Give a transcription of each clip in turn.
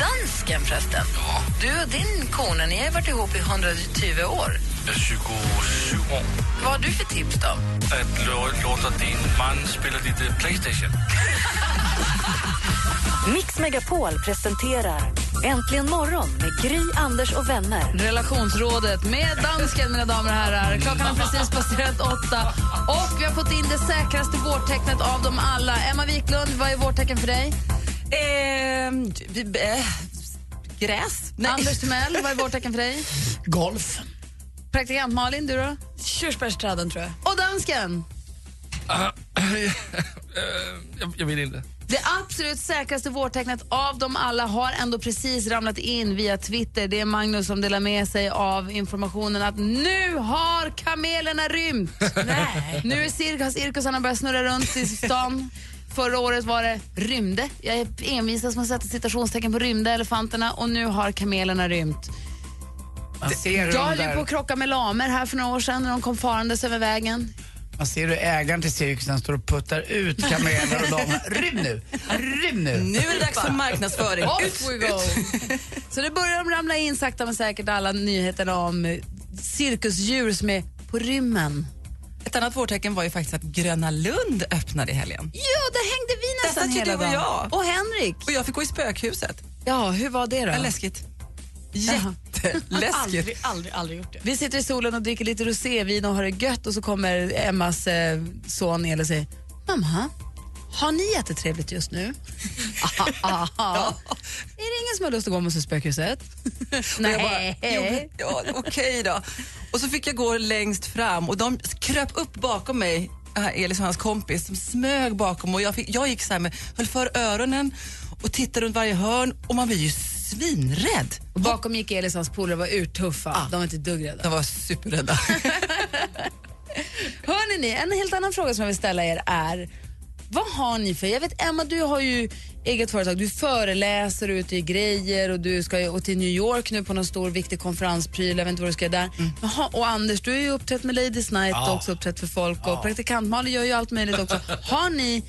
Dansken förresten. Du och din kone, ni har varit ihop i 120 år. 27 år. Vad har du för tips då? Att lå- låta din man spela lite Playstation. Mix Megapol presenterar Äntligen morgon med Gry, Anders och vänner. Relationsrådet med dansken, mina damer och herrar. Klockan har precis passerat åtta och vi har fått in det säkraste vårtecknet av dem alla. Emma Wiklund, vad är vårtecken för dig? Ehm, äh, gräs? Nej. Anders Timell, vad är vårtecken för dig? Golf. Praktikant Malin, du då? Körsbärsträden tror jag. Och dansken? jag, jag vill inte. Det absolut säkraste vårtecknet av dem alla har ändå precis ramlat in via Twitter. Det är Magnus som delar med sig av informationen att nu har kamelerna rymt. Nej. Nu är cirkus, cirkusarna börjat snurra runt i stan. Förra året var det rymde. Jag är envisas med att sätta citationstecken på rymde elefanterna och nu har kamelerna rymt. Man ser, hur Jag höll ju på att krocka med lamer här för några år sedan när de kom farandes över vägen. man ser hur ägaren till cirkusen står och puttar ut kameler och damer. Rym nu! Rym nu! Nu är det dags för marknadsföring. Off we go! Så det börjar de ramla in sakta men säkert alla nyheterna om cirkusdjur som är på rymmen. Ett annat vårtecken var ju faktiskt att Gröna Lund öppnade i helgen. Ja, där hängde vi nästan ju hela du och dagen. jag. Och Henrik. Och jag fick gå i spökhuset. Ja, hur var det då? Ja. Läskigt. Jätteläskigt. aldrig, aldrig gjort det. Vi sitter i solen och dricker lite rosévin och har det gött och så kommer Emmas eh, son och säger Mamma, har ni jättetrevligt just nu? Aha. Är det ingen som har lust att gå i spökhuset? Ja, okej då. Och så fick jag gå längst fram och de kröp upp bakom mig, Elis och hans kompis, de smög bakom och jag, fick, jag gick så här med, höll för öronen och tittade runt varje hörn och man blir ju svinrädd. Och bakom gick Elis och hans polare var urtuffa. De var inte ett dugg rädda. De var superrädda. Hörrni, ni, en helt annan fråga som jag vill ställa er är vad har ni för, jag vet Emma du har ju eget företag, du föreläser ute i grejer och du ska och till New York nu på någon stor viktig konferenspryl, jag vet inte vad du ska göra där. Jaha, och Anders du har ju uppträtt med Ladies Night och också uppträtt för folk och praktikant Malin gör ju allt möjligt också. Har ni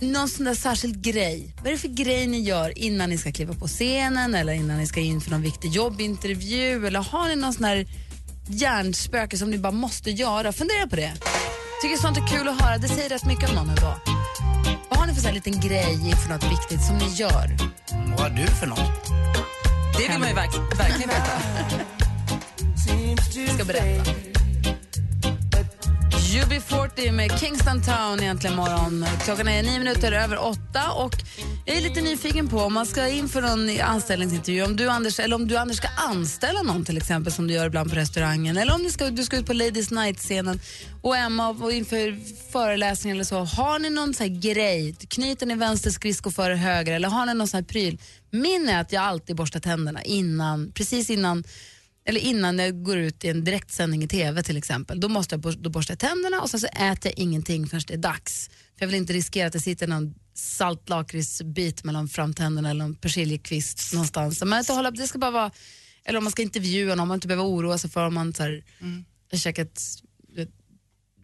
någon sån där särskild grej? Vad är det för grej ni gör innan ni ska kliva på scenen eller innan ni ska in för någon viktig jobbintervju eller har ni någon sån här hjärnspöke som ni bara måste göra? Fundera på det. Tycker sånt är kul att höra. Det säger rätt mycket om någon idag. Vad har ni för här liten grej för något viktigt som ni gör? Vad har du för något? Det vill man ju verk, verkligen veta. Jag ska berätta. UB40 med Kingston Town egentligen morgon. Klockan är nio minuter över åtta och jag är lite nyfiken på om man ska in för någon anställningsintervju, om du Anders, eller om du Anders ska anställa någon till exempel som du gör ibland på restaurangen eller om du ska, du ska ut på Ladies Night-scenen och Emma och inför föreläsningen eller så. Har ni någon sån här grej? Knyter ni vänster skridsko före höger eller har ni någon sån här pryl? Min är att jag alltid borstar tänderna innan, precis innan eller innan jag går ut i en direktsändning i TV till exempel, då måste jag då borstar jag tänderna och sen så äter jag ingenting förrän det är dags. För jag vill inte riskera att det sitter någon saltlakritsbit mellan framtänderna eller någon persiljekvist någonstans. Men inte hålla, det ska bara vara, eller om man ska intervjua någon, man inte behöver oroa sig för om man så här, har käkat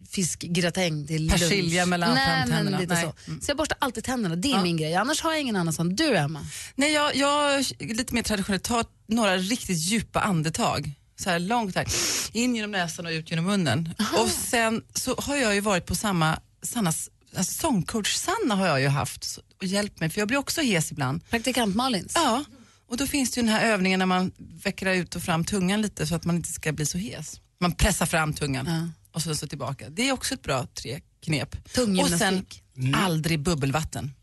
fiskgratäng till Persilja lunch. mellan Nej, framtänderna. Men lite Nej. så. så jag borstar alltid tänderna, det är min grej. Annars har jag ingen annan sån. Du Emma? Nej, jag, jag är lite mer traditionellt, ta några riktigt djupa andetag. Så här långt här, in genom näsan och ut genom munnen. Och sen så har jag ju varit på samma, Sannas, alltså sångcoach Sanna har jag ju haft och hjälpt mig, för jag blir också hes ibland. Praktikant Malins? Ja, och då finns det ju den här övningen när man vecklar ut och fram tungan lite så att man inte ska bli så hes. Man pressar fram tungan och så, så tillbaka. Det är också ett bra tre knep. Och sen aldrig bubbelvatten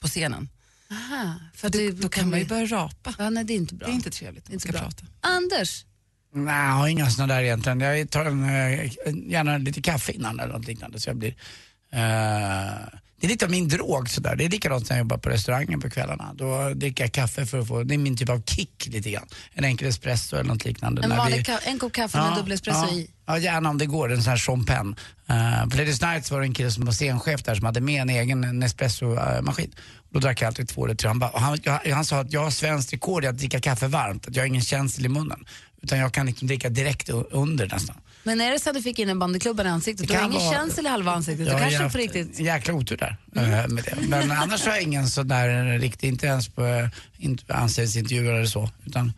på scenen. Aha, för Då, det då kan man ju börja rapa. Ja, nej, det är inte bra. Det är inte trevligt när man ska bra. prata. Anders? Nej, jag har inga sådana där egentligen. Jag tar en, eh, gärna lite kaffe innan eller något liknande så jag blir... eh, det är lite av min drog sådär. Det är likadant när jag jobbar på restaurangen på kvällarna. Då dricker jag kaffe för att få, det är min typ av kick lite grann. En enkel espresso eller något liknande. En, vanlig vi- en kopp kaffe med en dubbel espresso ja. i. Ja, gärna om det går. En sån här champagne. Uh, på Ladies Nights var det en kille som var scenchef där som hade med en egen Nespresso-maskin. Då drack jag alltid två eller tre. Han, och han, han sa att jag har svenskt rekord i att dricka kaffe varmt. Att jag har ingen känsel i munnen. Utan jag kan liksom dricka direkt under nästan. Men är det så att du fick in en bandyklubba i ansiktet? Det Du har ingen vara- känsel i halva ansiktet? Jag Du kanske haft riktigt... jäkla otur där eh, med det. Men annars har jag ingen sån där riktigt, inte ens på eh, inte- anställningsintervjuer eller så. Utan,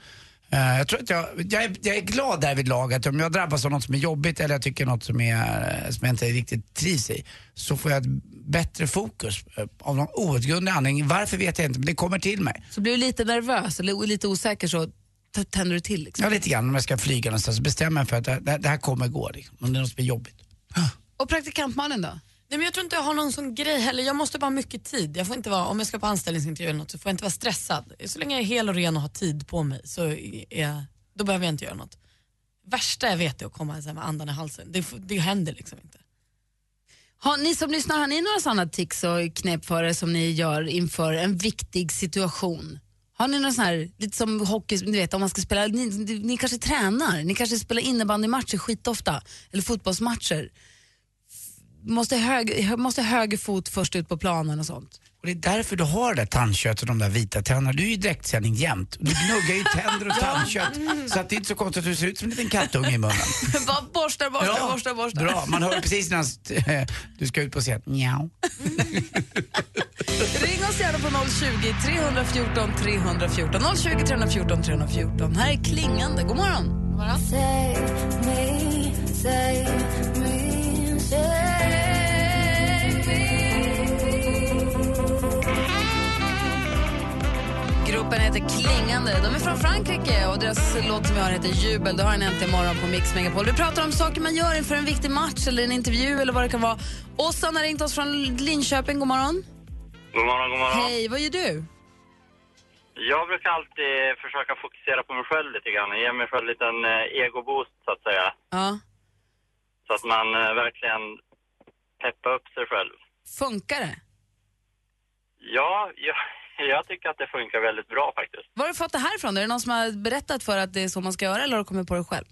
eh, jag tror att jag, jag, är, jag är glad därvid lag att om jag drabbas av något som är jobbigt eller jag tycker något som, är, som jag inte riktigt trivs i så får jag ett bättre fokus av någon outgrundlig anledning. Varför vet jag inte, men det kommer till mig. Så blir du lite nervös eller lite osäker så tänder du till. Liksom. Ja, lite grann om jag ska flyga någonstans så bestämmer jag för att det, det, det här kommer gå. Liksom. Om det är något som är jobbigt. Och praktikant Malin då? Nej, men jag tror inte jag har någon sån grej heller. Jag måste bara ha mycket tid. Jag får inte vara, om jag ska på anställningsintervju eller något så får jag inte vara stressad. Så länge jag är hel och ren och har tid på mig så är jag, då behöver jag inte göra något. Värsta jag vet är att komma här med andan i halsen. Det, det händer liksom inte. Har ni som lyssnar, har ni några sådana tics och knep för er som ni gör inför en viktig situation? Har ni någon sån här, lite som hockey, ni vet om man ska spela, ni, ni, kanske tränar, ni kanske spelar innebandymatcher skitofta, eller fotbollsmatcher. Måste, hög, måste höger fot först ut på planen och sånt. Och det är därför du har det där tandköttet och de där vita tänderna. Du är ju i direktsändning jämt. Du gnuggar ju tänder och tandkött. Så att det är inte så konstigt att du ser ut som en liten kattunge i munnen. Bara borstar, borstar, borstar, borstar. Bra, man hör precis när du ska ut på scen. Njau. Ring oss gärna på 020 314 314. 020 314 314. Här är Klingande. God morgon. Gruppen heter Klingande. De är från Frankrike och deras låt som vi har heter Jubel. Det har en äntligen morgon på Mix Megapol. Vi pratar om saker man gör inför en viktig match eller en intervju eller vad det kan vara. Åsan har ringt oss från Linköping. God morgon. God morgon, god morgon. Hej, vad gör du? Jag brukar alltid försöka fokusera på mig själv lite grann. Ge mig själv en liten eh, egoboost så att säga. Ja. Så att man eh, verkligen peppar upp sig själv. Funkar det? Ja, jag, jag tycker att det funkar väldigt bra faktiskt. Var har du fått det här ifrån? Är det någon som har berättat för att det är så man ska göra eller har du kommit på det själv?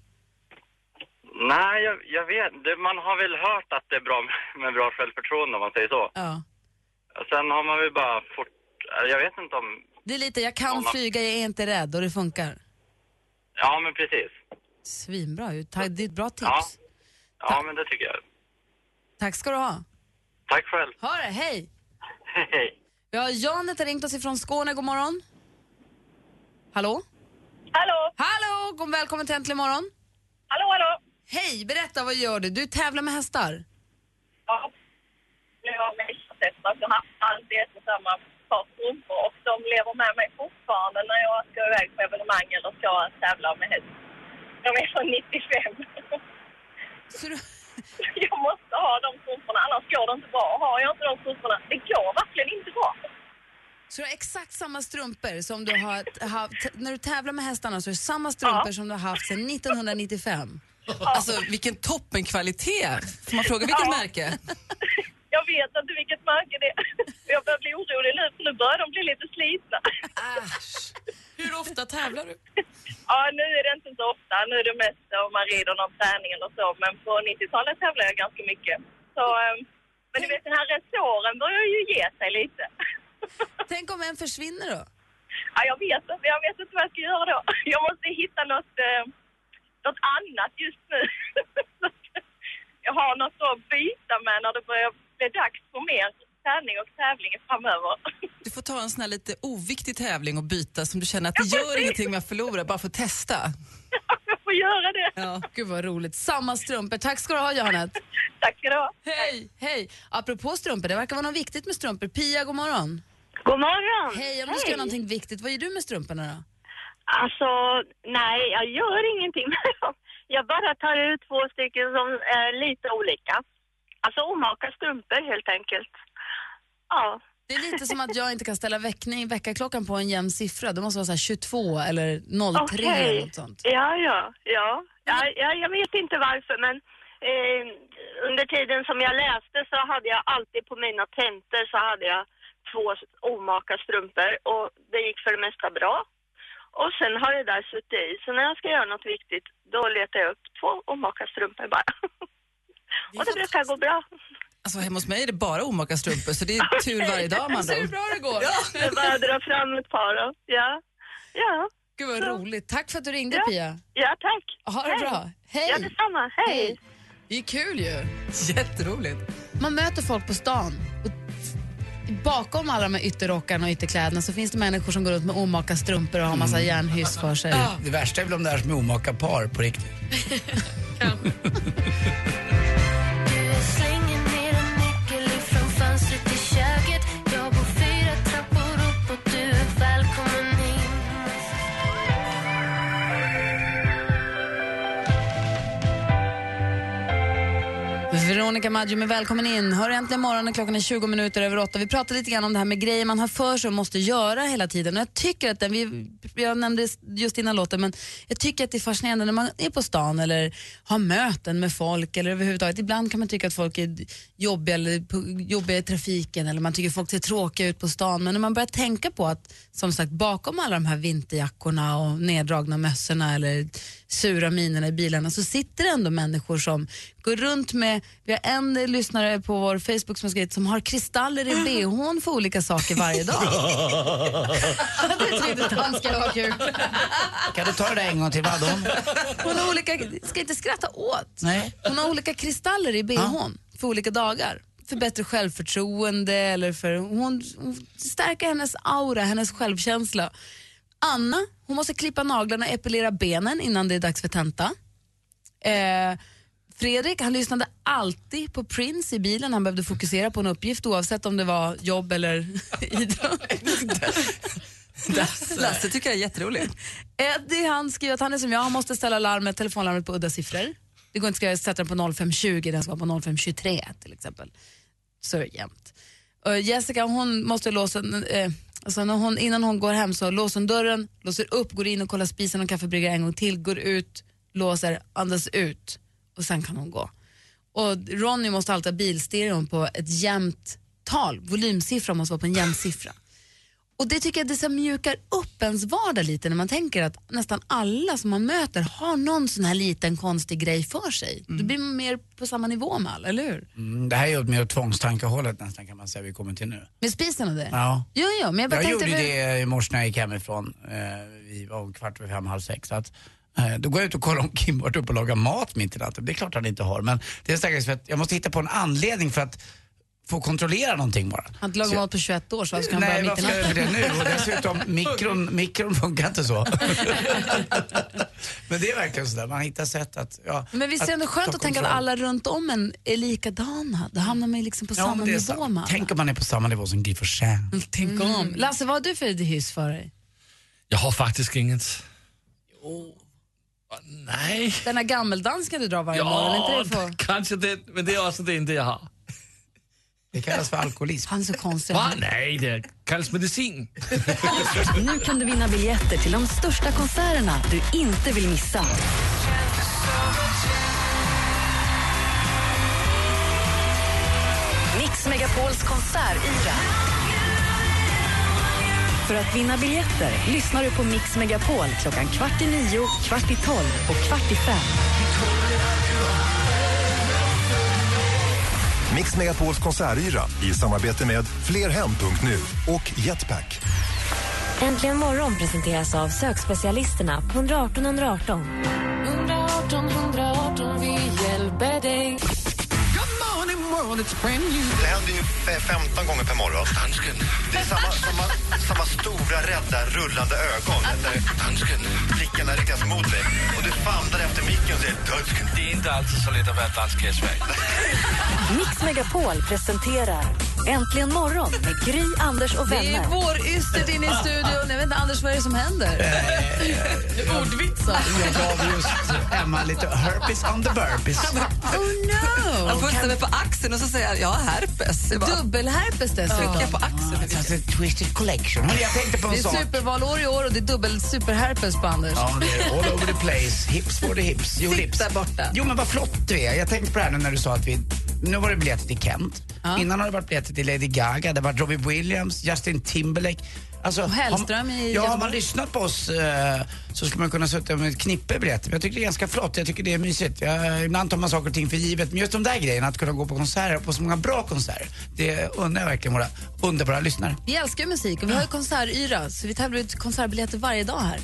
Nej, jag, jag vet det, Man har väl hört att det är bra med, bra självförtroende om man säger så. Ja. Sen har man väl bara fort... Jag vet inte om... Det är lite, jag kan flyga, jag är inte rädd och det funkar. Ja, men precis. Svinbra ju. Det är ett bra tips. Ja, ja men det tycker jag. Tack ska du ha. Tack själv. Ha det, hej! Hej. Vi har Janet har ringt oss ifrån Skåne, god morgon. Hallå? Hallå! Hallå! God välkommen till Äntligen morgon. Hallå, hallå! Hej, berätta vad gör du? Du tävlar med hästar. Ja. Nu har jag mästarhästar så har alltid ett och samma par strumpor och de lever med mig fortfarande när jag ska iväg på evenemang eller ska tävla med häst. De är från 95. Så du... Jag måste ha de strumporna, annars går det inte bra. Har jag inte de strumporna, det går verkligen inte bra. Så du har exakt samma strumpor som du har haft, när du tävlar med hästarna så är det samma strumpor som du har haft sedan 1995. Alltså vilken toppenkvalitet! Får man fråga vilket Ja. märke? Jag vet inte vilket märke det är. Jag börjar bli orolig nu för nu börjar de bli lite slitna. Hur ofta tävlar du? Ja, nu är det inte så ofta. Nu är det mest om man rider någon träning eller så. Men på 90-talet tävlade jag ganska mycket. Så, ehm, men du vet, den här resåren börjar ju ge sig lite. Tänk om en försvinner då? Ja, jag vet inte. Jag vet inte vad jag ska göra då. Jag måste hitta något, eh, något annat just nu. jag har något att byta med när det börjar bli dags för mer träning och tävling framöver. Du får ta en sån här lite oviktig tävling och byta som du känner att det gör ingenting med att förlora, bara för att testa. Jag får göra det. Ja, gud vad roligt. Samma strumpor. Tack ska du ha, Janet. Tack ska du ha. Hej, hej. Apropå strumpor, det verkar vara något viktigt med strumpor. Pia, god morgon. God morgon! Hej, om du ska göra någonting viktigt, vad gör du med strumporna då? Alltså, nej, jag gör ingenting med dem. Jag bara tar ut två stycken som är lite olika. Alltså omaka strumpor helt enkelt. Ja. Det är lite som att jag inte kan ställa väckning, väckarklockan på en jämn siffra. Det måste vara så här 22 eller 03 Okej. eller något sånt. Ja, ja, ja. ja, ja. Jag vet inte varför, men eh, under tiden som jag läste så hade jag alltid på mina tentor så hade jag två omaka strumpor och det gick för det mesta bra. Och sen har det där suttit i, så när jag ska göra något viktigt då letar jag upp två omaka strumpor bara. och det brukar gå bra. Alltså hemma hos mig är det bara omaka strumpor så det är tur varje dag man Ser hur bra det går? Det är bara att dra fram ett par då. Ja. Ja. Gud vad roligt. Tack för att du ringde Ja. Pia. Ja, tack. Ha det Hej. bra. Hej. Ja, detsamma. Hej. Det är kul ju. Jätteroligt. Man möter folk på stan. Bakom alla de här ytterrockarna och ytterkläderna så finns det människor som går runt med omaka strumpor och har massa järnhyss för sig. Det värsta är väl om det är som är omaka par på riktigt. Veronica Maggio med välkommen in. Hör äntligen morgonen, klockan är 20 minuter över åtta. Vi pratade lite grann om det här med grejer man har för sig och måste göra hela tiden. Och jag tycker att den, vi, jag nämnde just innan låten, men jag tycker att det är fascinerande när man är på stan eller har möten med folk eller överhuvudtaget. Ibland kan man tycka att folk är jobbiga, eller jobbiga i trafiken eller man tycker folk ser tråkiga ut på stan. Men när man börjar tänka på att som sagt bakom alla de här vinterjackorna och neddragna mössorna eller sura minerna i bilarna så sitter det ändå människor som går runt med, vi har en lyssnare på vår Facebook som har skrivit som har kristaller i bhn för olika saker varje dag. det tyckte han skulle vara kul. Kan du ta det där en gång till? Vad hon? Har olika, ska inte skratta åt. Nej. Hon har olika kristaller i bhn för olika dagar. För bättre självförtroende eller för hon, hon stärker hennes aura, hennes självkänsla. Anna, hon måste klippa naglarna och epilera benen innan det är dags för tenta. Eh, Fredrik, han lyssnade alltid på Prince i bilen. Han behövde fokusera på en uppgift oavsett om det var jobb eller idrott. Lasse tycker jag är jätteroligt. Eddie han skriver att han är som jag, han måste ställa larmet, telefonlarmet på udda siffror. Det går inte att sätta den på 0520, den ska vara på 0523 till exempel. Så är det jämt. Och Jessica hon måste låsa, eh, alltså när hon, innan hon går hem så låser hon dörren, låser upp, går in och kollar spisen och kaffebryggaren en gång till, går ut, låser, andas ut och sen kan hon gå. Och Ronny måste alltid ha bilstereon på ett jämnt tal, volymsiffra måste vara på en jämn siffra. Och det tycker jag det så mjukar upp ens vardag lite när man tänker att nästan alla som man möter har någon sån här liten konstig grej för sig. Då blir man mer på samma nivå med alla, eller hur? Mm, det här är ju mer tvångstankehållet nästan kan man säga vi kommer till nu. Med spisen och det? Ja. Jo, jo, men jag bara Jag tänkte... gjorde det i morse när jag gick hemifrån. Eh, vi var om kvart över fem, halv sex. Att, eh, då går jag ut och kollar om Kim varit uppe och lagat mat mitt i natten. Det är klart han inte har. Men det är säkert för att jag måste hitta på en anledning för att få kontrollera någonting bara. Han har Så- mat på 21 år så varför ska han Nej, börja mitt i varför ska jag natten? göra det nu? Och dessutom, mikron, mikron funkar inte så. Men det är verkligen sådär, man hittar sätt att... Ja, Men visst är det ändå skönt att tänka att alla runt om en är likadana? Då hamnar man ju liksom på Ja, samma nivå sant. med alla. Tänk om man är på samma nivå som Guy Forssell. Tänk om. Lasse, vad har du för hyss för dig? Jag har faktiskt inget. Nej. Den här gammeldansken du drar varje morgon, är Ja, inte det för... kanske det, men det är också det enda jag har. Det kallas för alkoholism. Han är så konstig. Va? Nej, det kallas medicin. Nu kan du vinna biljetter till de största konserterna du inte vill missa. Mix Megapols konsertyra. För att vinna biljetter lyssnar du på Mix Megapol klockan kvart i nio, kvart i tolv och kvart i fem. Mix Megapols konsertyra i samarbete med Flerhem.nu och Jetpack. Äntligen morgon presenteras av sökspecialisterna på 118 118. 118 118, vi hjälper dig. Det händer ju f- 15 gånger per morgon. Dansken. Det är samma, samma, samma stora, rädda, rullande ögon Dansken. blickarna riktas mot dig. Och du famlar efter micken och säger dansken. Det är inte alltid så lätt att vara dansk i Sverige. Mix Megapol presenterar Äntligen morgon med Gry, Anders och Det är vänner. vårystert inne i studion. Jag vet inte, Anders, vad är det som händer? Ordvitsar. Jag gav just Emma lite herpes on the burpees. Oh no! Han pussar mig på axeln och så säger han, jag har herpes. Jag bara, Dubbelherpes dessutom. Trycker jag på axeln Alltså, Twisted Collection. Hörni, jag tänkte på en Det är sak. supervalår i år och det är dubbel superherpes på Anders. Ja, det är all over the place. Hips for the hips. Jo, Sitt hips. där borta. Jo, men vad flott du är. Jag tänkte på det här nu när du sa att vi... Nu var det biljetter till Kent. Ja. Innan har det varit biljetter till Lady Gaga, det varit Robbie Williams, Justin Timberlake. Alltså, Och Hellström har, i Ja, har man lyssnat på oss eh, så skulle man kunna sitta med ett knippe biljetter. Jag tycker det är ganska flott, jag tycker det är mysigt. Jag, ibland tar man saker och ting för givet. Men just de där grejerna, att kunna gå på konserter, på så många bra konserter, det undrar jag verkligen våra underbara lyssnare. Vi älskar musik och vi har ju konsertyra så vi tävlar ut konsertbiljetter varje dag här.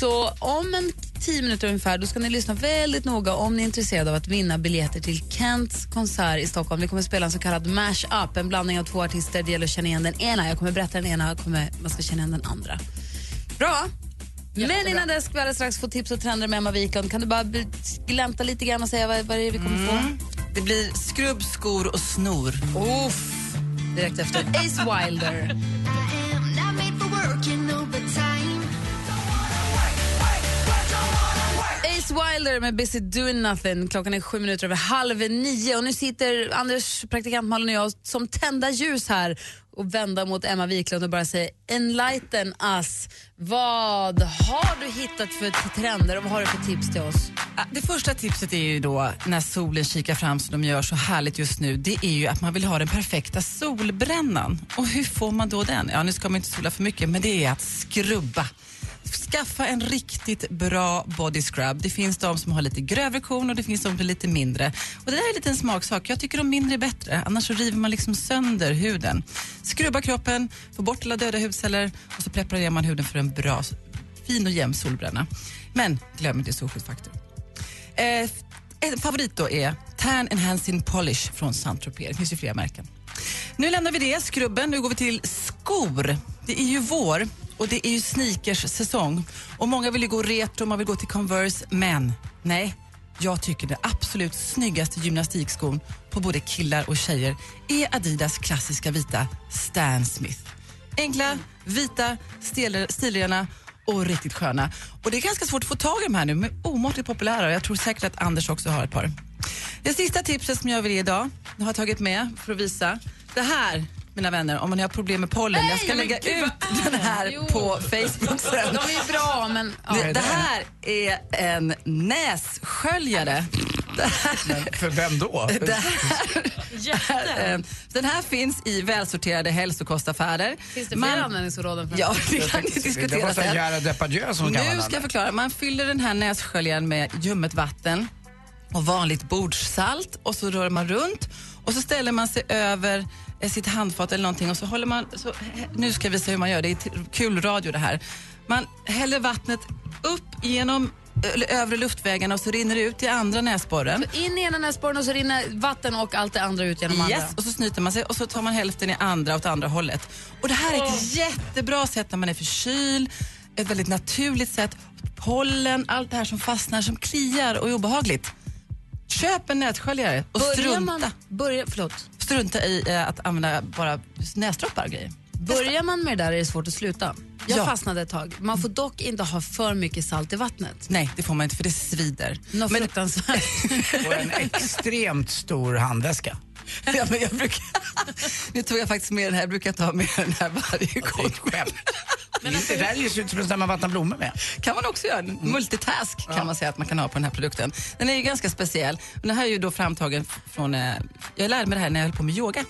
Så om en tio minuter ungefär då ska ni lyssna väldigt noga om ni är intresserade av att vinna biljetter till Kents konsert i Stockholm. Vi kommer spela en så kallad mash-up, en blandning av två artister. Det gäller att känna igen den ena. Jag kommer berätta den ena, jag kommer, man ska känna igen den andra. Bra! Men innan dess ska vi alldeles strax få tips och trender med Emma Wiklund. Kan du bara glänta lite grann och säga vad, vad det är vi kommer få? Det blir skrubb, skor och snor. Uff. Direkt efter Ace Wilder. Ace Wilder med Busy Doing Nothing. Klockan är sju minuter över halv nio och nu sitter Anders, praktikant Malin och jag som tända ljus här och vända mot Emma Wiklund och bara säga enlighten us. Vad har du hittat för trender och vad har du för tips till oss? Ah, det första tipset är ju då när solen kikar fram som de gör så härligt just nu. Det är ju att man vill ha den perfekta solbrännan. Och hur får man då den? Ja, nu ska man inte sola för mycket, men det är att skrubba. Skaffa en riktigt bra body scrub. Det finns de som har lite grövre korn och det finns de som är lite mindre. Och det där är en en smaksak. Jag tycker de mindre är bättre, annars så river man liksom sönder huden. Skrubba kroppen, få bort alla döda hudceller och så preparerar man huden för en bra, fin och jämn solbränna. Men glöm inte solskyddsfaktor. Eh, en favorit då är Tan Enhancing Polish från Saint-Tropez. Det finns ju flera märken. Nu lämnar vi det, skrubben. Nu går vi till skor. Det är ju vår och det är ju sneakers säsong. Och många vill ju gå retro, man vill gå till Converse, men nej. Jag tycker den absolut snyggaste gymnastikskon på både killar och tjejer är Adidas klassiska vita Stan Smith. Enkla, vita, stilrena och riktigt sköna. Och det är ganska svårt att få tag i de här nu, men omåttligt populära. Jag tror säkert att Anders också har ett par. Det sista tipset som jag vill ge idag, jag har tagit med för att visa. Det här, mina vänner, om man har problem med pollen. jag ska lägga gud, ut är den här? Jo. på Facebook sen. De är ju bra, men... Ja. Det, det här är en nässköljare. Här, För vem då? det här, eh, den här finns i välsorterade hälsokostaffärer. Finns det fler användningsområden? För Ja, det kan ni tänkte- Det diskutera var så sen. Gerard Depardieu som Nu ska jag förklara. Man fyller den här nässköljaren med ljummet vatten och vanligt bordssalt och så rör man runt och så ställer man sig över sitt handfat eller någonting och så håller man, så, nu ska jag visa hur man gör, det är kul radio det här. Man häller vattnet upp genom eller övre luftvägarna och så rinner det ut i andra näsborren. In i ena näsborren och så rinner vatten och allt det andra ut genom Yes, andra. och så snyter man sig och så tar man hälften i andra åt andra hållet. Och det här är ett jättebra sätt när man är förkyld, ett väldigt naturligt sätt. Pollen, allt det här som fastnar, som kliar och är obehagligt. Köp en nässköljare och Börjar strunta, man, börjar, förlåt. Strunta i eh, att använda bara näsdroppar och grejer. Börjar man med det där är det svårt att sluta. Jag Ja. fastnade ett tag. Man får dock inte ha för mycket salt i vattnet. Nej, det får man inte för det svider. Något fruktansvärt. Och en extremt stor handväska. Ja, men jag brukar, nu tog jag faktiskt med den här, jag brukar ta med den här varje gång. Skämt. Det där ju ser ut som där man vattnar blommor med. kan man också göra. En Multitask kan man säga att man kan ha på den här produkten. Den är ju ganska speciell. Den här är ju då framtagen från, eh, jag lärde mig det här när jag höll på med yoga.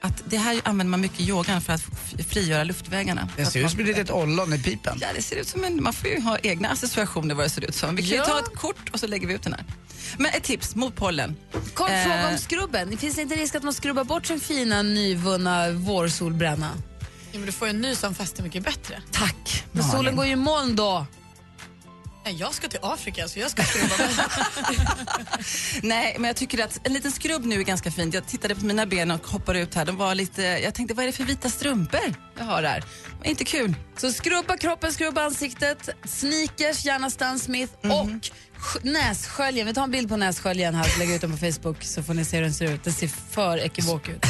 Att det här använder man mycket i yogan för att frigöra luftvägarna. Det ser ut som ett litet ollon i pipen. Ja, det ser ut som en, man får ju ha egna associationer vad det ser ut som. Vi kan ju Ja. ta ett kort och så lägger vi ut den här. Men ett tips mot pollen. Kort Eh, fråga om skrubben. Finns det inte risk att man skrubbar bort sin fina nyvunna vårsolbränna? Ja, men du får ju en ny som fäster mycket bättre. Tack. Men solen går ju i moln då. Jag ska till Afrika så jag ska skrubba. Nej, men jag tycker att en liten skrubb nu är ganska fint. Jag tittade på mina ben och hoppade ut här. De var lite, jag tänkte, vad är det för vita strumpor jag har här? Inte kul. Så skrubba kroppen, skrubba ansiktet, sneakers, gärna Stan Smith och sk- nässköljen. Vi tar en bild på nässköljen här och lägger ut den på Facebook så får ni se hur den ser ut. Den ser för ekivok ut.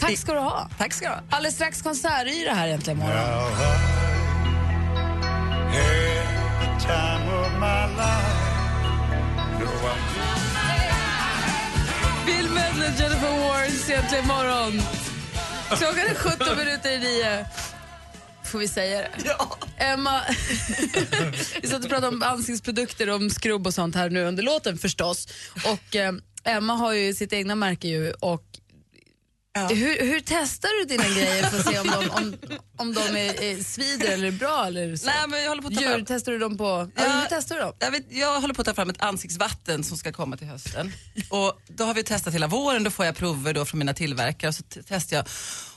Tack ska du ha. Tack ska du ha. Alldeles strax konsertyra här egentligen imorgon. Bill Medley, Jennifer Warnes egentligen imorgon. Klockan är 17 minuter i nio. Får vi säga det? Ja. Emma, vi satt och pratade om ansiktsprodukter, om skrubb och sånt här nu under låten förstås. Och eh, Emma har ju sitt egna märke ju och hur, hur testar du dina grejer för att se om de, om, om de är, är svider eller är bra? Eller så? Nej, men jag håller på att ta Djur, fram- testar du dem på? Ja. hur testar du dem? Jag, vet, jag håller på att ta fram ett ansiktsvatten som ska komma till hösten. Och då har vi testat hela våren, då får jag prover då från mina tillverkare och så testar jag.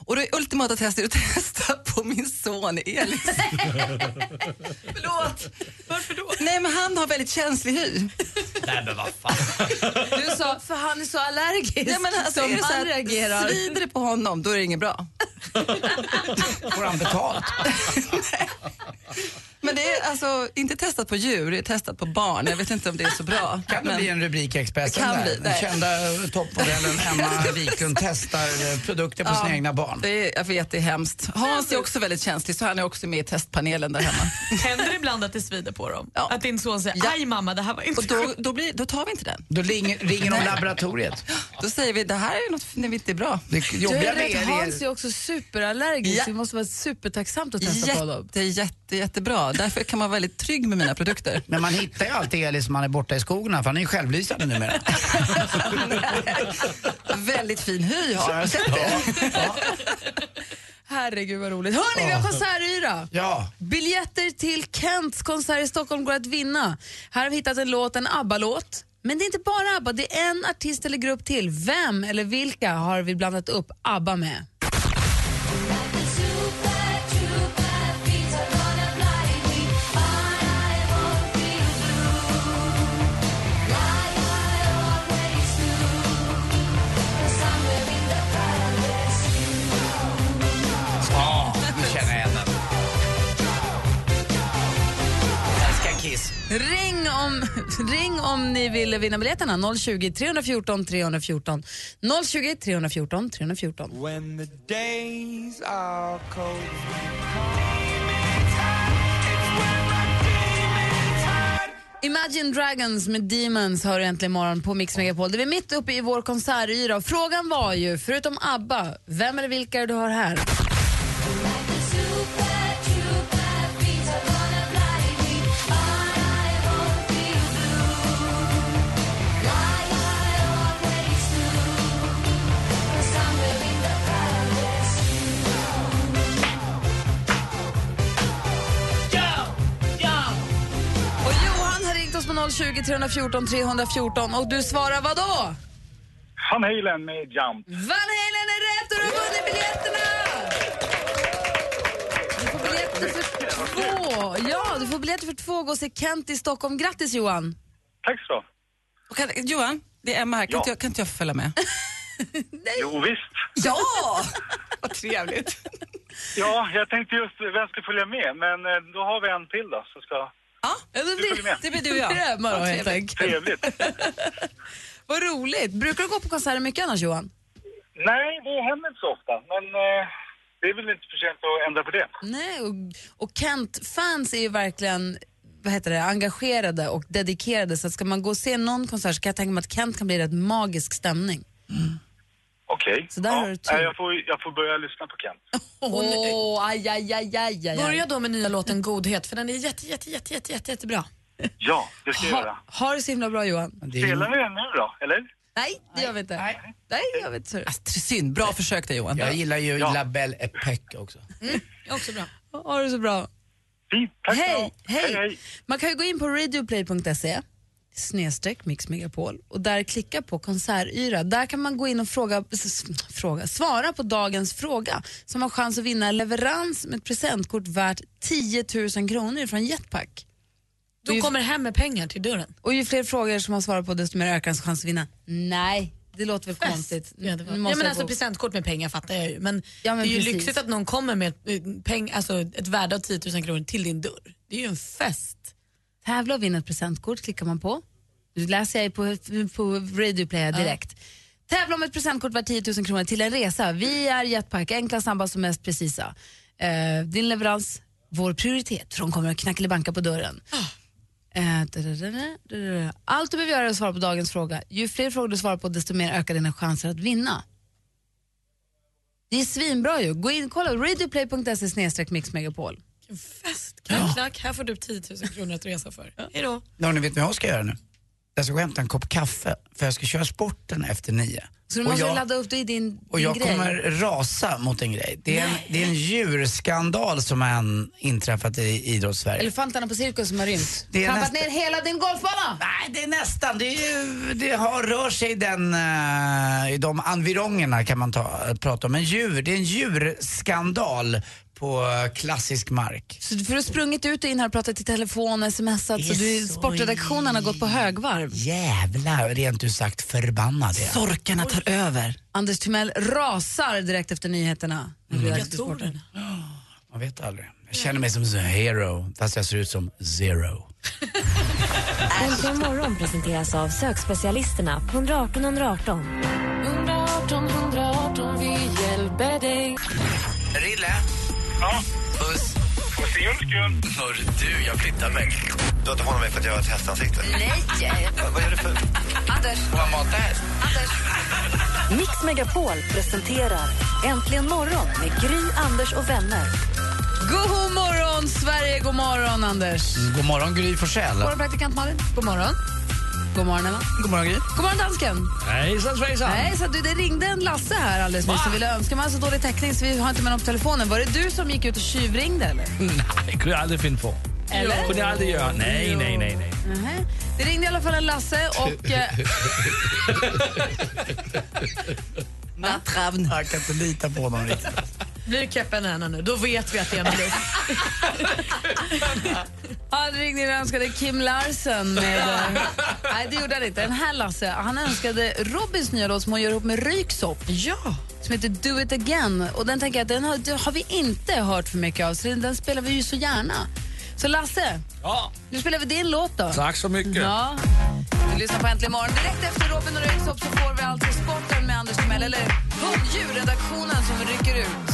Och det ultimata testet är att testa på min son Elis. Förlåt, varför då? Nej men han har väldigt känslig hy. Nej men vad fan. Du sa, för han är så allergisk Nej, men alltså, som är det så han här, reagerar. Svider det på honom, då är det inget bra. Får han betalt? Men det är alltså inte testat på djur, det är testat på barn. Jag vet inte om det är så bra. Kan det Men- bli en rubrik i Expressen Kan där? bli, Den nej. kända toppmodellen Emma Wiklund testar eh, produkter på sina egna barn. Det är, jag vet, det är hemskt. Hans är också väldigt känslig så han är också med i testpanelen där hemma. Händer det ibland att det svider på dem? Att din son säger aj mamma det här var inte Och då, då, blir, då tar vi inte den. Då ringer, ringer de laboratoriet. Då säger vi det här är något när vi inte är bra. Det Du jobbiga är med rätt, Hans är... också superallergisk. Ja. Det måste vara supertacksamt att testa på dem. Jätte, jätte, jättebra. Därför kan man vara väldigt trygg med mina produkter. Men man hittar ju alltid Elis om man är borta i skogen, för han är ju självlysande numera. väldigt fin hy har jag sett det. Herregud vad roligt. Hörni, vi har konsertyra. Ja. Biljetter till Kents konsert i Stockholm går att vinna. Här har vi hittat en låt, en ABBA-låt. Men det är inte bara ABBA, det är en artist eller grupp till. Vem eller vilka har vi blandat upp ABBA med? Ring om ni vill vinna biljetterna. 020 314 314. 020 314 314. When the days are cold. Imagine Dragons med Demons har du äntligen morgon på Mix Megapol. Det är mitt uppe i vår konsertyra frågan var ju, förutom ABBA, vem eller vilka du har här? 020 314 314 och du svarar vad då? Van Halen med Jump. Van Halen är rätt och du har vunnit biljetterna! Du får biljetter för två. Ja, du får biljetter för två. Gå och se Kent i Stockholm. Grattis Johan! Tack så. Och kan, Johan, det är Emma här. Kan, Ja. inte jag, kan inte jag få följa med? Jo, visst. Ja! Vad trevligt. Ja, jag tänkte just vem ska följa med, men eh, då har vi en till då som ska... Ja, det med. det blir du och jag. Det blir Emma då Vad helt trevligt. enkelt. Trevligt. Vad roligt. Brukar du gå på konserter mycket annars Johan? Nej, det händer inte så ofta, men eh, det är väl inte för sent att ändra på det. Nej, och, och Kent-fans är ju verkligen vad heter det, engagerade och dedikerade så att ska man gå och se någon konsert så kan jag tänka mig att Kent kan bli rätt magisk stämning. Okej. Så där ja, har du tur. nej, jag, får, jag får börja lyssna på Kent. Åh, aj, aj, aj, aj, aj. Börja då med nya låten Godhet för den är jätte, jätte, jätte, jätte, jätte, jättebra. Ja, det ska jag göra. Ha, det så himla bra Johan. Spelar vi den nu då, eller? Nej, det gör vi inte. Nej, Nej gör vi inte. Alltså, synd, bra försök där Johan. Jag gillar ju Ja. La Belle Époque också. Också bra. Ha det så bra. Fint, tack Hej, hej. hej, hej. Man kan ju gå in på radioplay.se snedstreck Mix Megapol och där klicka på konsertyra. Där kan man gå in och fråga, fråga, svara på dagens fråga som har chans att vinna leverans med ett presentkort värt 10 000 kronor från Jetpack. Då kommer hem med pengar till dörren. Och ju fler frågor som man svarar på desto mer ökar ens chans att vinna. Nej, det låter väl konstigt. Ja, det var. Ja, men alltså presentkort med pengar fattar jag ju. Men, Ja, men det är ju precis. lyxigt att någon kommer med ett, eh, peng, alltså ett värde av 10 000 kronor till din dörr. Det är ju en fest. Tävla och vinna ett presentkort klickar man på. Nu läser jag på, på Radio Play direkt. Tävla om ett presentkort värt 10 000 kronor till en resa. Vi är Jetpack, enkla, snabbast och mest precisa. Eh, din leverans, vår prioritet, för de kommer att knackelibanka på dörren. Eh, dadadada, dadada. Allt du behöver göra är att svara på dagens fråga. Ju fler frågor du svarar på desto mer ökar dina chanser att vinna. Det är svinbra ju. Gå in kolla radioplay.se snedstreck mixmegapol. Fest, knack, knack. Här får du 10 000 kronor att resa för. Hej då. Ja, ni vet vad jag ska göra nu? Jag ska gå och hämta en kopp kaffe för jag ska köra sporten efter nio. Så du Och måste jag- ladda upp dig i din, Och din jag grej. kommer rasa mot en grej. Det är en, det är en djurskandal som har inträffat i idrottssverige. Elefanterna på cirkus som har rymt. Det är Trampat nästa- ner hela din golfbana! Nej, det är nästan. Det, är, det har, rör sig i, den, eh, i de environgerna kan man ta, prata om. Men djur, det är en djurskandal på eh, klassisk mark. Så för du har sprungit ut och in här och pratat i telefon, smsat, så du, sportredaktionen har gått på högvarv. Jävlar, rent ut sagt förbannad är. Sorkarna tar över. Anders Timell rasar direkt efter nyheterna. Mm. Mm. Jag tror det. Man vet aldrig. Jag känner mig som en hero, fast jag ser ut som zero. Äntligen morgon presenteras av sökspecialisterna på 118 118. 118 118, Ja? Puss. För sin skull. Hörru du, jag flyttar mig. Du har inte hållit mig för att jag har ett hästansikte? Nej! Vad är det för... Anders! Får jag mata häst? Mix Megapol presenterar Äntligen morgon med Gry, Anders och vänner. God morgon Sverige, god morgon Anders. God morgon Gry Forssell. God morgon praktikant Malin. God morgon. God morgon Emma. God morgon Gry. God morgon dansken. Hejsan svejsan! Nej, så du, det ringde en Lasse här alldeles nyss och ville önska mig så dålig täckning så vi har inte med honom på telefonen. Var det du som gick ut och tjuvringde eller? Nej, kunde jag aldrig finna på. Eller? Kunde jag aldrig göra. Nej, nej, nej, nej. Nähä. Det ringde i alla fall en Lasse och... Eh, Nattravn. Jag kan inte lita på honom riktigt. Blir det Keppen Anna nu, då vet vi att det är en bluff. han ringde och önskade Kim Larsen med... nej, det gjorde han inte. Den här Lasse, han önskade Robins nya låt som hon gör ihop med Ryksopp. Ja! Som heter Do it again. Och den tänker jag att den har, det har vi inte hört för mycket av, så den, den spelar vi ju så gärna. Så Lasse, Ja, nu spelar vi din låt då. tack så mycket. Ja. Du lyssnar på Äntligen morgon. Direkt efter Robin och Röyksopp så får vi alltså sporten med Anders Timell, eller hunddjurredaktionen som rycker ut.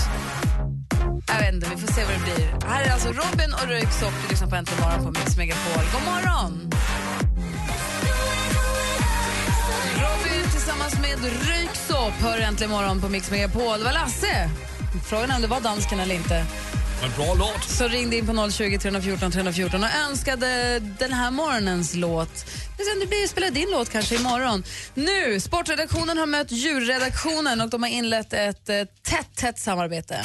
Jag vet inte, vi får se vad det blir. Här är alltså Robin och Röyksopp. Du lyssnar på Äntligen morgon på Mix Megapol. God morgon! Tillsammans med Röyksopp hör Äntligen morgon på Mix Megapol. Det var Lasse. Frågan är om det var dansken eller inte. En bra låt. Så ringde in på 020 314 314 och önskade den här morgonens låt. Men sen det blir spela din låt kanske imorgon. Nu, sportredaktionen har mött djurredaktionen och de har inlett ett eh, tätt, tätt samarbete.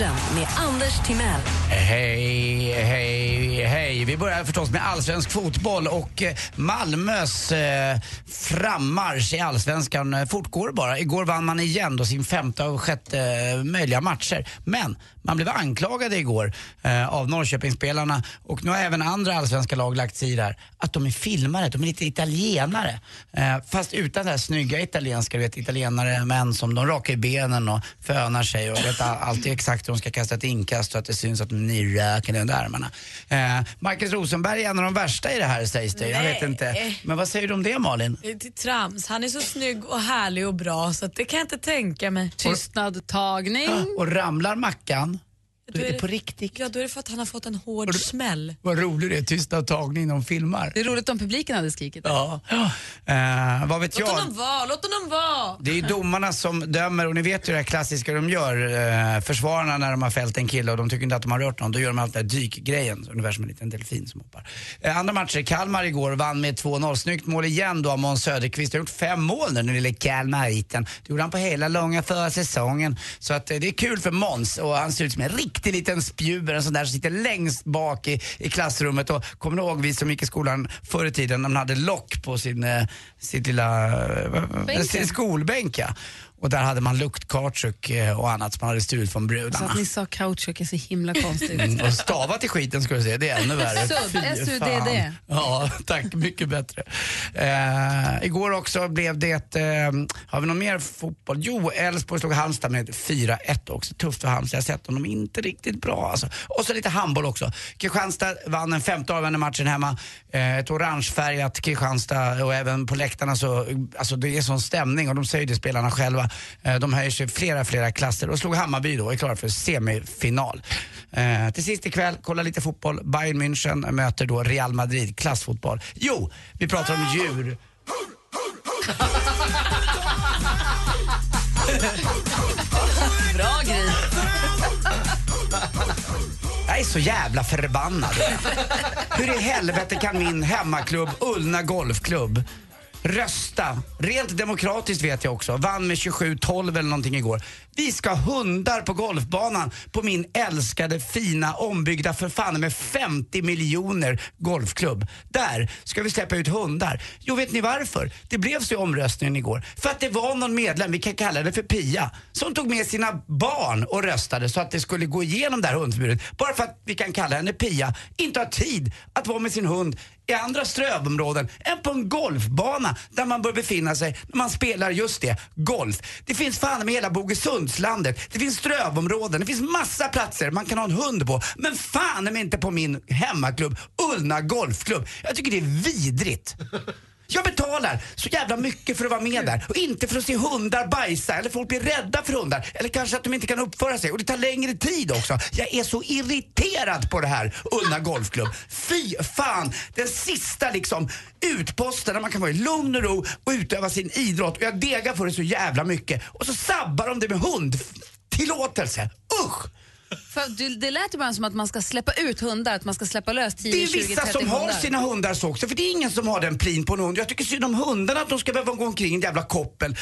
Sporten med Anders Timell. Hej, hej, hej. Vi börjar förstås med allsvensk fotboll och eh, Malmös eh, frammarsch i allsvenskan eh, fortgår bara. Igår vann man igen då sin femte och sjätte eh, möjliga matcher. Men man blev anklagade igår eh, av Norrköpingsspelarna och nu har även andra allsvenska lag lagt sig i det här att de är filmare, de är lite italienare. Eh, fast utan det här snygga italienska, du vet italienare män som de rakar i benen och fönar sig och vet all- alltid exakt hur de ska kasta ett inkast och att det syns att de är nyrakade under armarna. Eh, Marcus Rosenberg är en av de värsta i det här sägs det. Jag vet Nej. inte. Men vad säger du om det Malin? Det är till trams. Han är så snygg och härlig och bra så att det kan jag inte tänka mig. Tystnad, tagning. Och ramlar Mackan, då är det på riktigt. Ja, då är det för att han har fått en hård smäll. vad rolig det är, tysta tagning de filmar. Det är roligt om publiken hade skrikit. Ja. Eh, vad vet Låt jag? honom vara, låt honom vara! Det är domarna som dömer och ni vet ju det här klassiska de gör. Eh, försvararna när de har fällt en kille och de tycker inte att de har rört någon, då gör de alltid den här dykgrejen, ungefär som en liten delfin som hoppar. Eh, andra matcher, Kalmar igår vann med 2-0. Snyggt mål igen då av Måns Söderqvist. Han har gjort fem mål nu, den lille Kalmariten. Det gjorde han på hela långa förra säsongen. Så att, det är kul för Måns och han ser ut som en riktig liten spjuver, en sån där som sitter längst bak i, i klassrummet. Och kommer ni ihåg vi som gick i skolan förr i tiden, när man hade lock på sin, eh, sitt lilla eh, sin skolbänk ja. Och där hade man luktkautschuk eh, och annat som man hade stulit från Så brudarna. att ni sa kautschuk är så himla konstigt. Mm, och stava till skiten ska du se, det är ännu värre. Sudd. Ja, tack. Mycket bättre. Eh, igår också blev det, eh, har vi någon mer fotboll? Jo, Elfsborg slog Halmstad med 4-1 också. Tufft för Halmstad, jag har sett dem, de är inte riktigt bra alltså. Och så lite handboll också. Kristianstad vann den femte avgörande matchen hemma. Eh, ett orangefärgat Kristianstad och även på läktarna så, alltså det är sån stämning och de säger det spelarna själva. Eh, de höjer sig flera, flera klasser och slog Hammarby då och är klara för semifinal. Eh, till sist ikväll, kolla lite fotboll. Bayern München möter då Real Madrid, klassfotboll. Jo, vi pratar om djur. Bra grej. Jag är så jävla förbannad. Hur i helvete kan min hemmaklubb Ullna Golfklubb rösta, rent demokratiskt vet jag också, vann med 27-12 eller någonting igår. Vi ska ha hundar på golfbanan på min älskade, fina, ombyggda för fan med 50 miljoner golfklubb. Där ska vi släppa ut hundar. Jo, vet ni varför? Det blev så i omröstningen igår. För att det var någon medlem, vi kan kalla det för Pia, som tog med sina barn och röstade så att det skulle gå igenom det här hundförbudet. Bara för att vi kan kalla henne Pia inte har tid att vara med sin hund i andra strövområden än på en golfbana där man bör befinna sig när man spelar just det, golf. Det finns fan med hela hundslandet, det finns strövområden, det finns massa platser man kan ha en hund på. Men fan är inte på min hemmaklubb Ullna Golfklubb. Jag tycker det är vidrigt. Jag betalar så jävla mycket för att vara med där och inte för att se hundar bajsa eller folk blir rädda för hundar eller kanske att de inte kan uppföra sig och det tar längre tid också. Jag är så irriterad på det här Ullna Golfklubb. Fy fan! Den sista liksom utposten där man kan vara i lugn och ro och utöva sin idrott och jag degar för det så jävla mycket och så sabbar de det med hundtillåtelse. Usch! För det lät ju bara som att man ska släppa ut hundar, att man ska släppa lös 10, Det är 20, vissa 30 som har hundar. sina hundar så också, för det är ingen som har den plin på en hund. Jag tycker synd om hundarna att de ska behöva gå omkring i en jävla koppel.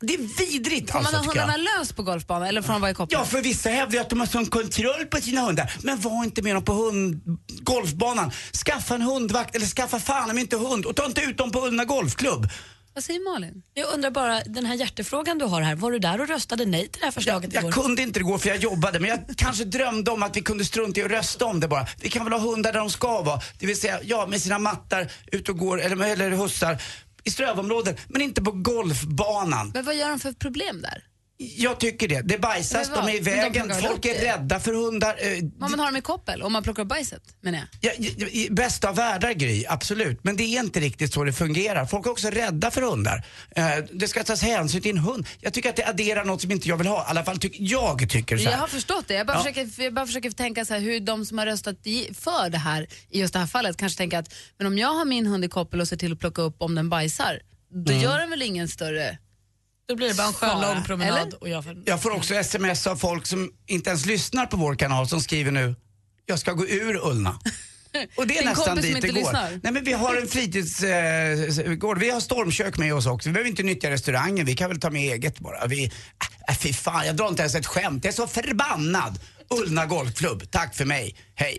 Det är vidrigt Får man alltså, ha tycker jag. hundarna lös på golfbanan eller får de vara i koppel? Ja, för vissa hävdar ju att de har sån kontroll på sina hundar. Men var inte med dem på hund, golfbanan. Skaffa en hundvakt eller skaffa fan om inte hund och ta inte ut dem på Ullna Golfklubb. Vad säger Malin? Jag undrar bara, den här hjärtefrågan du har här, var du där och röstade nej till det här förslaget igår? Jag kunde inte igår för jag jobbade men jag kanske drömde om att vi kunde strunta i att rösta om det bara. Vi kan väl ha hundar där de ska vara. Det vill säga, ja med sina mattar ut och går, eller, eller hussar i strövområden, men inte på golfbanan. Men vad gör de för problem där? Jag tycker det. Det bajsas, Men de är i Men de vägen, folk är rädda för hundar. Eh, Om man har dem i koppel, om man plockar upp bajset menar jag. Ja, i, i bästa av världar Gry, absolut. Men det är inte riktigt så det fungerar. Folk är också rädda för hundar. Eh, det ska tas hänsyn till en hund. Jag tycker att det adderar något som inte jag vill ha. I alla fall tycker jag tycker så här. Jag har förstått det. Jag bara, Ja. försöker, jag bara försöker tänka så här, hur de som har röstat för det här i just det här fallet kanske tänker att men om jag har min hund i koppel och ser till att plocka upp om den bajsar, då Mm. gör den väl ingen större Då blir det bara en skön lång promenad. eller? Och jag får... Jag får också sms av folk som inte ens lyssnar på vår kanal som skriver nu, jag ska gå ur Ullna. Och det är Din nästan dit det går. lyssnar? Nej men vi har en fritidsgård, vi har stormkök med oss också. Vi behöver inte nyttja restaurangen, vi kan väl ta med eget bara. Vi, äh, fy fan, jag drar inte ens ett skämt. Jag är så förbannad. Ullna Golfklubb, tack för mig. Hej.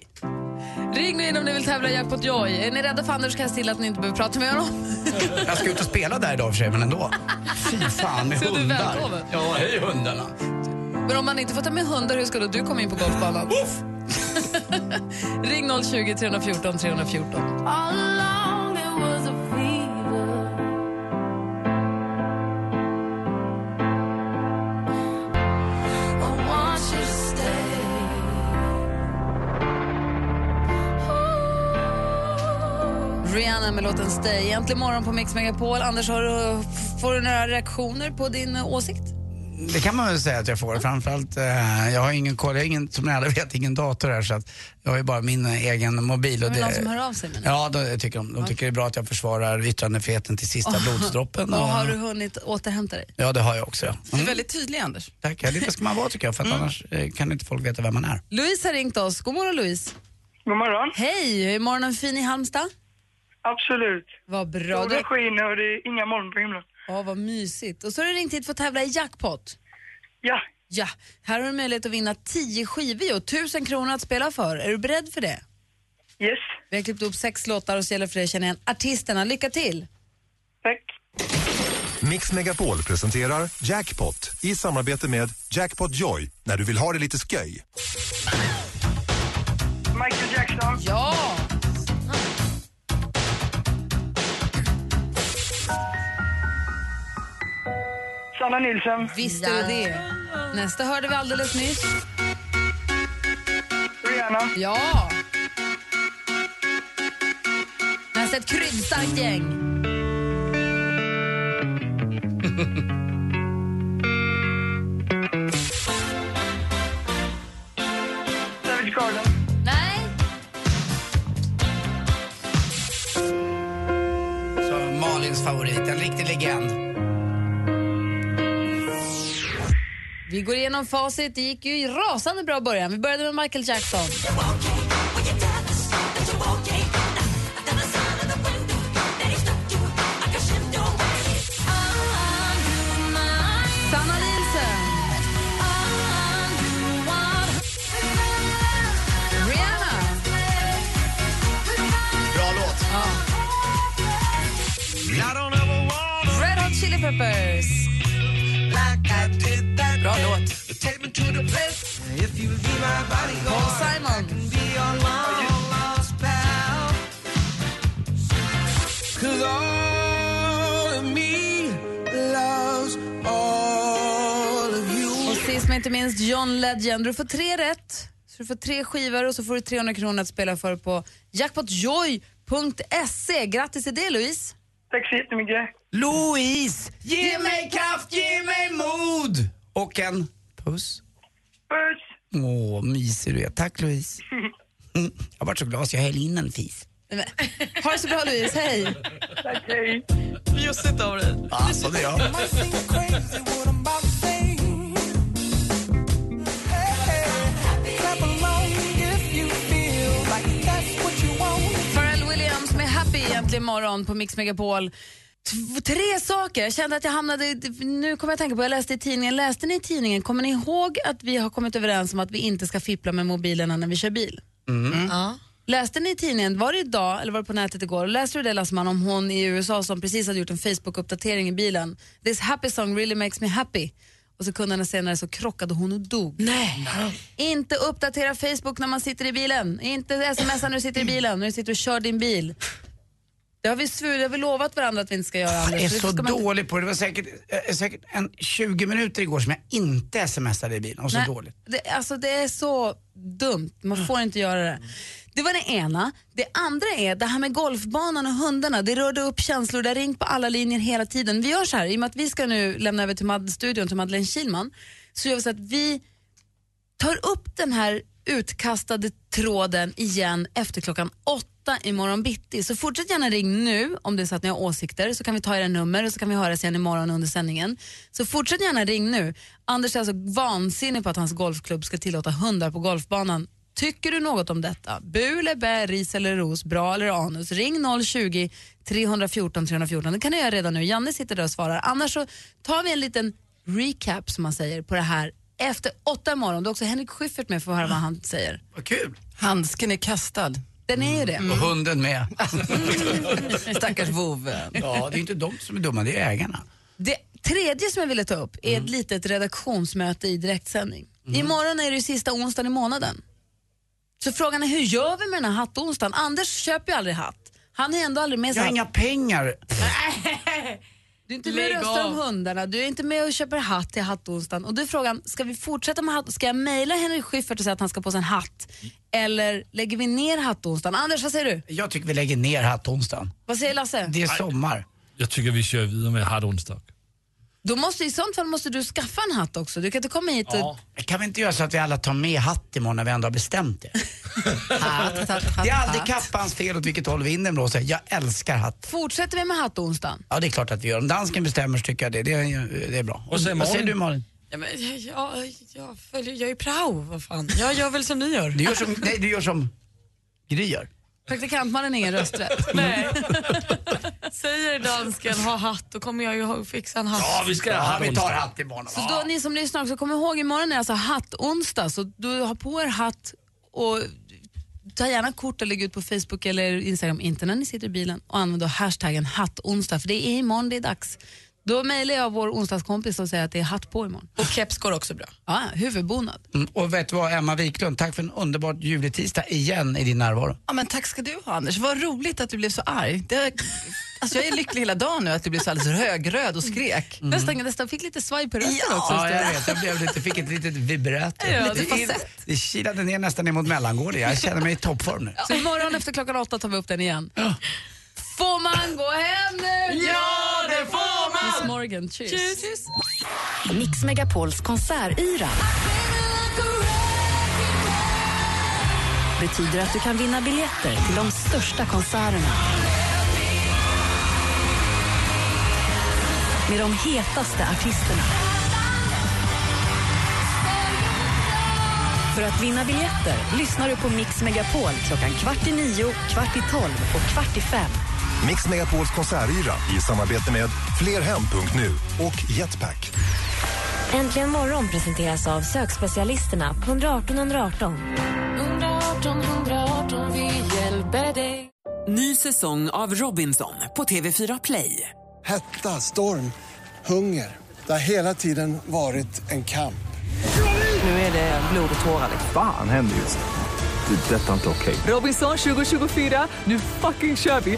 Ring nu in om ni vill tävla i Jackpot Joy. Är ni rädda för Anders kan jag se till att ni inte behöver prata med honom. Jag ska ut och spela där idag för sig, men ändå. Fy fan med Så du är hundar. välkommen. Ja, hej hundarna. Men om man inte får ta med hundar, hur ska då du komma in på golfbanan? Ring 020 314 314. Rihanna med låten Stay. Äntligen morgon på Mix Megapol. Anders, har du, får du några reaktioner på din eh, åsikt? Det kan man väl säga att jag får. Framförallt, eh, jag har ingen koll, jag har ingen, som ni alla vet, ingen dator här så att jag har ju bara min eh, egen mobil. Och Är det det, någon som hör av sig menar? Ja, då, jag tycker de, de tycker det är bra att jag försvarar yttrandefriheten till sista blodsdroppen. Och Och, har du hunnit återhämta dig? Ja, det har jag också. Ja. Du är Mm. väldigt tydlig Anders. Tack, ja, det ska man vara tycker jag för att annars kan inte folk veta vem man är. Louise har ringt oss. God morgon Louise. God morgon. Hej, är morgonen fin i Halmstad? Absolut. Vad bra. Solen skiner och det är inga moln på himlen. Ja, vad mysigt. Och så har du ringt hit för att tävla i jackpot. Ja. Ja, här har du möjlighet att vinna 10 skivor och 1000 kronor att spela för. Är du beredd för det? Yes. Vi har klippt upp sex låtar och så gäller det för dig att känna igen artisterna. Lycka till! Tack. Mix Megapol presenterar Jackpot i samarbete med Jackpot Joy när du vill ha det lite sköj. Michael Jackson. Ja! Sanna Nilsson. Visst är det det. Nästa hörde vi alldeles nyss. Rihanna. Ja! Nästa ett kryddstarkt gäng. igenom facit. Det gick ju rasande bra i början. Vi började med Michael Jackson. Och sist men inte minst John Legend. Du får tre rätt. Så du får tre skivor och så får du 300 kronor att spela för på jackpotjoy.se. Grattis till det Louise. Tack så jättemycket. Louise, ge mig kraft, ge mig mod! Och en puss. Puss. Åh, mysig du är. Tack Louise. Mm. Jag har varit så glad så jag häller in en fis. Ha det så bra Louise, hej! Tack, hej. Bjussigt av dig. Alltså, det är jag. Pharrell Williams med Happy egentligen imorgon på Mix Megapol. T- Tre saker. Jag kände att jag hamnade... Nu kommer jag att tänka på, jag läste i tidningen. Läste ni i tidningen, kommer ni ihåg att vi har kommit överens om att vi inte ska fippla med mobilerna när vi kör bil? Ja. Läste ni i tidningen, var det idag eller var det på nätet igår? Läste du det Lassman om hon i USA som precis hade gjort en Facebook-uppdatering i bilen? This happy song really makes me happy. Och sekunderna senare så krockade hon och dog. Nej. Inte uppdatera Facebook när man sitter i bilen. Inte smsa när du sitter i bilen, när du sitter och kör din bil. Det har vi, svur, det har vi lovat varandra att vi inte ska göra. Jag är så dålig på det. Det var säkert, eh, säkert en 20 minuter igår som jag inte smsade i bilen. Och så Nej, dåligt. Det, alltså det är så dumt, man får inte göra det. Det var det ena. Det andra är det här med golfbanan och hundarna. Det rörde upp känslor, det har ringt på alla linjer hela tiden. Vi gör så här, i och med att vi ska nu lämna över till Mad studion till Madeleine Kilman, så gör vi så att vi tar upp den här utkastade tråden igen efter klockan åtta imorgon bitti. Så fortsätt gärna ring nu om det är så att ni har åsikter så kan vi ta era nummer och så kan vi höras igen imorgon under sändningen. Så fortsätt gärna ring nu. Anders är alltså vansinnig på att hans golfklubb ska tillåta hundar på golfbanan. Tycker du något om detta? Bu eller bä, ris eller ros, bra eller anus? Ring 020 314 314. Det kan du göra redan nu. Janne sitter där och svarar. Annars så tar vi en liten recap som man säger på det här efter åtta imorgon. Då är också Henrik Schyffert med för att höra vad han säger. Vad kul. Handsken är kastad. Den är ju det. Och hunden med. Stackars vovve. Ja, det är inte de som är dumma, det är ägarna. Det tredje som jag ville ta upp är ett litet redaktionsmöte i direktsändning. Imorgon är det ju sista onsdagen i månaden. Så frågan är hur gör vi med den här hattonsdagen? Anders köper ju aldrig hatt. Han är ändå aldrig med Jag har inga pengar. Du är inte med och röstar om hundarna, du är inte med och köper hatt till hattonsdagen. Och då är frågan, ska vi fortsätta med hatt? Ska jag mejla Henrik Schyffert och säga att han ska på sig en hatt? Eller lägger vi ner hattonsdagen? Anders, vad säger du? Jag tycker vi lägger ner hattonsdagen. Vad säger Lasse? Det är sommar. Jag tycker vi kör vidare med hatt onsdag. Då måste, I sånt fall måste du skaffa en hatt också. Du kan inte komma hit och... Kan vi inte göra så att vi alla tar med hatt imorgon när vi ändå har bestämt det? Hatt, hatt, hatt, Det är aldrig hatt. kappans fel åt vilket håll vinden blåser. Jag älskar hatt. Fortsätter vi med hattonsdagen? Ja, det är klart att vi gör. Om dansken bestämmer så tycker jag det. Det är, det är bra. Och sen Vad säger du Malin? Ja, men, jag, jag, jag, följer, jag är prao, vad fan. Jag gör väl som ni gör. Du gör som, nej, du gör som Gry gör. Praktikantmannen har ingen rösträtt. Nej. Säger dansken ha hatt, då kommer jag ju fixa en hatt. Ja, vi ska ha Ja, vi tar hatt imorgon. Så då, ni som lyssnar också, kom ihåg imorgon är alltså hattonsdag. Så du har på er hatt och ta gärna kort och lägg ut på Facebook eller Instagram, inte när ni sitter i bilen. Och använd då hashtaggen hattonsdag, för det är imorgon det är dags. Då mejlar jag vår onsdagskompis och säger att det är hatt på imorgon. Och keps går också bra. Ja, huvudbonad. Mm, och vet du vad, Emma Wiklund, tack för en underbart ljuvlig tisdag igen i din närvaro. Ja, men tack ska du ha Anders. Vad roligt att du blev så arg. Det, alltså, jag är lycklig hela dagen nu att du blev så alldeles högröd och skrek. Nästan, nästan fick lite svaj på rösten Ja, också. Ja, jag vet. Jag blev lite, fick ett litet vibrato. Ja, det, det det, kilade ner nästan ner mot mellangården. Jag känner mig i toppform nu. Så imorgon efter klockan åtta tar vi upp den igen. Får man gå hem nu? Ja, det får man! Miss Morgan, cheers. Mix Megapols konsertyra betyder att du kan vinna biljetter till de största konserterna. med de hetaste artisterna. För att vinna biljetter lyssnar du på Mix Megapol klockan kvart i nio, kvart i tolv och kvart i fem. Mix Megapols konsertyra i samarbete med flerhem.nu och Jetpack. Äntligen morgon presenteras av sökspecialisterna på 118 118. 118 118, vi hjälper dig. Ny säsong av Robinson på TV4 Play. Hetta, storm, hunger. Det har hela tiden varit en kamp. Nu är det blod och tårar. Fan händer just nu. Det. är Detta är inte okej. Robinson 2024, nu fucking kör vi!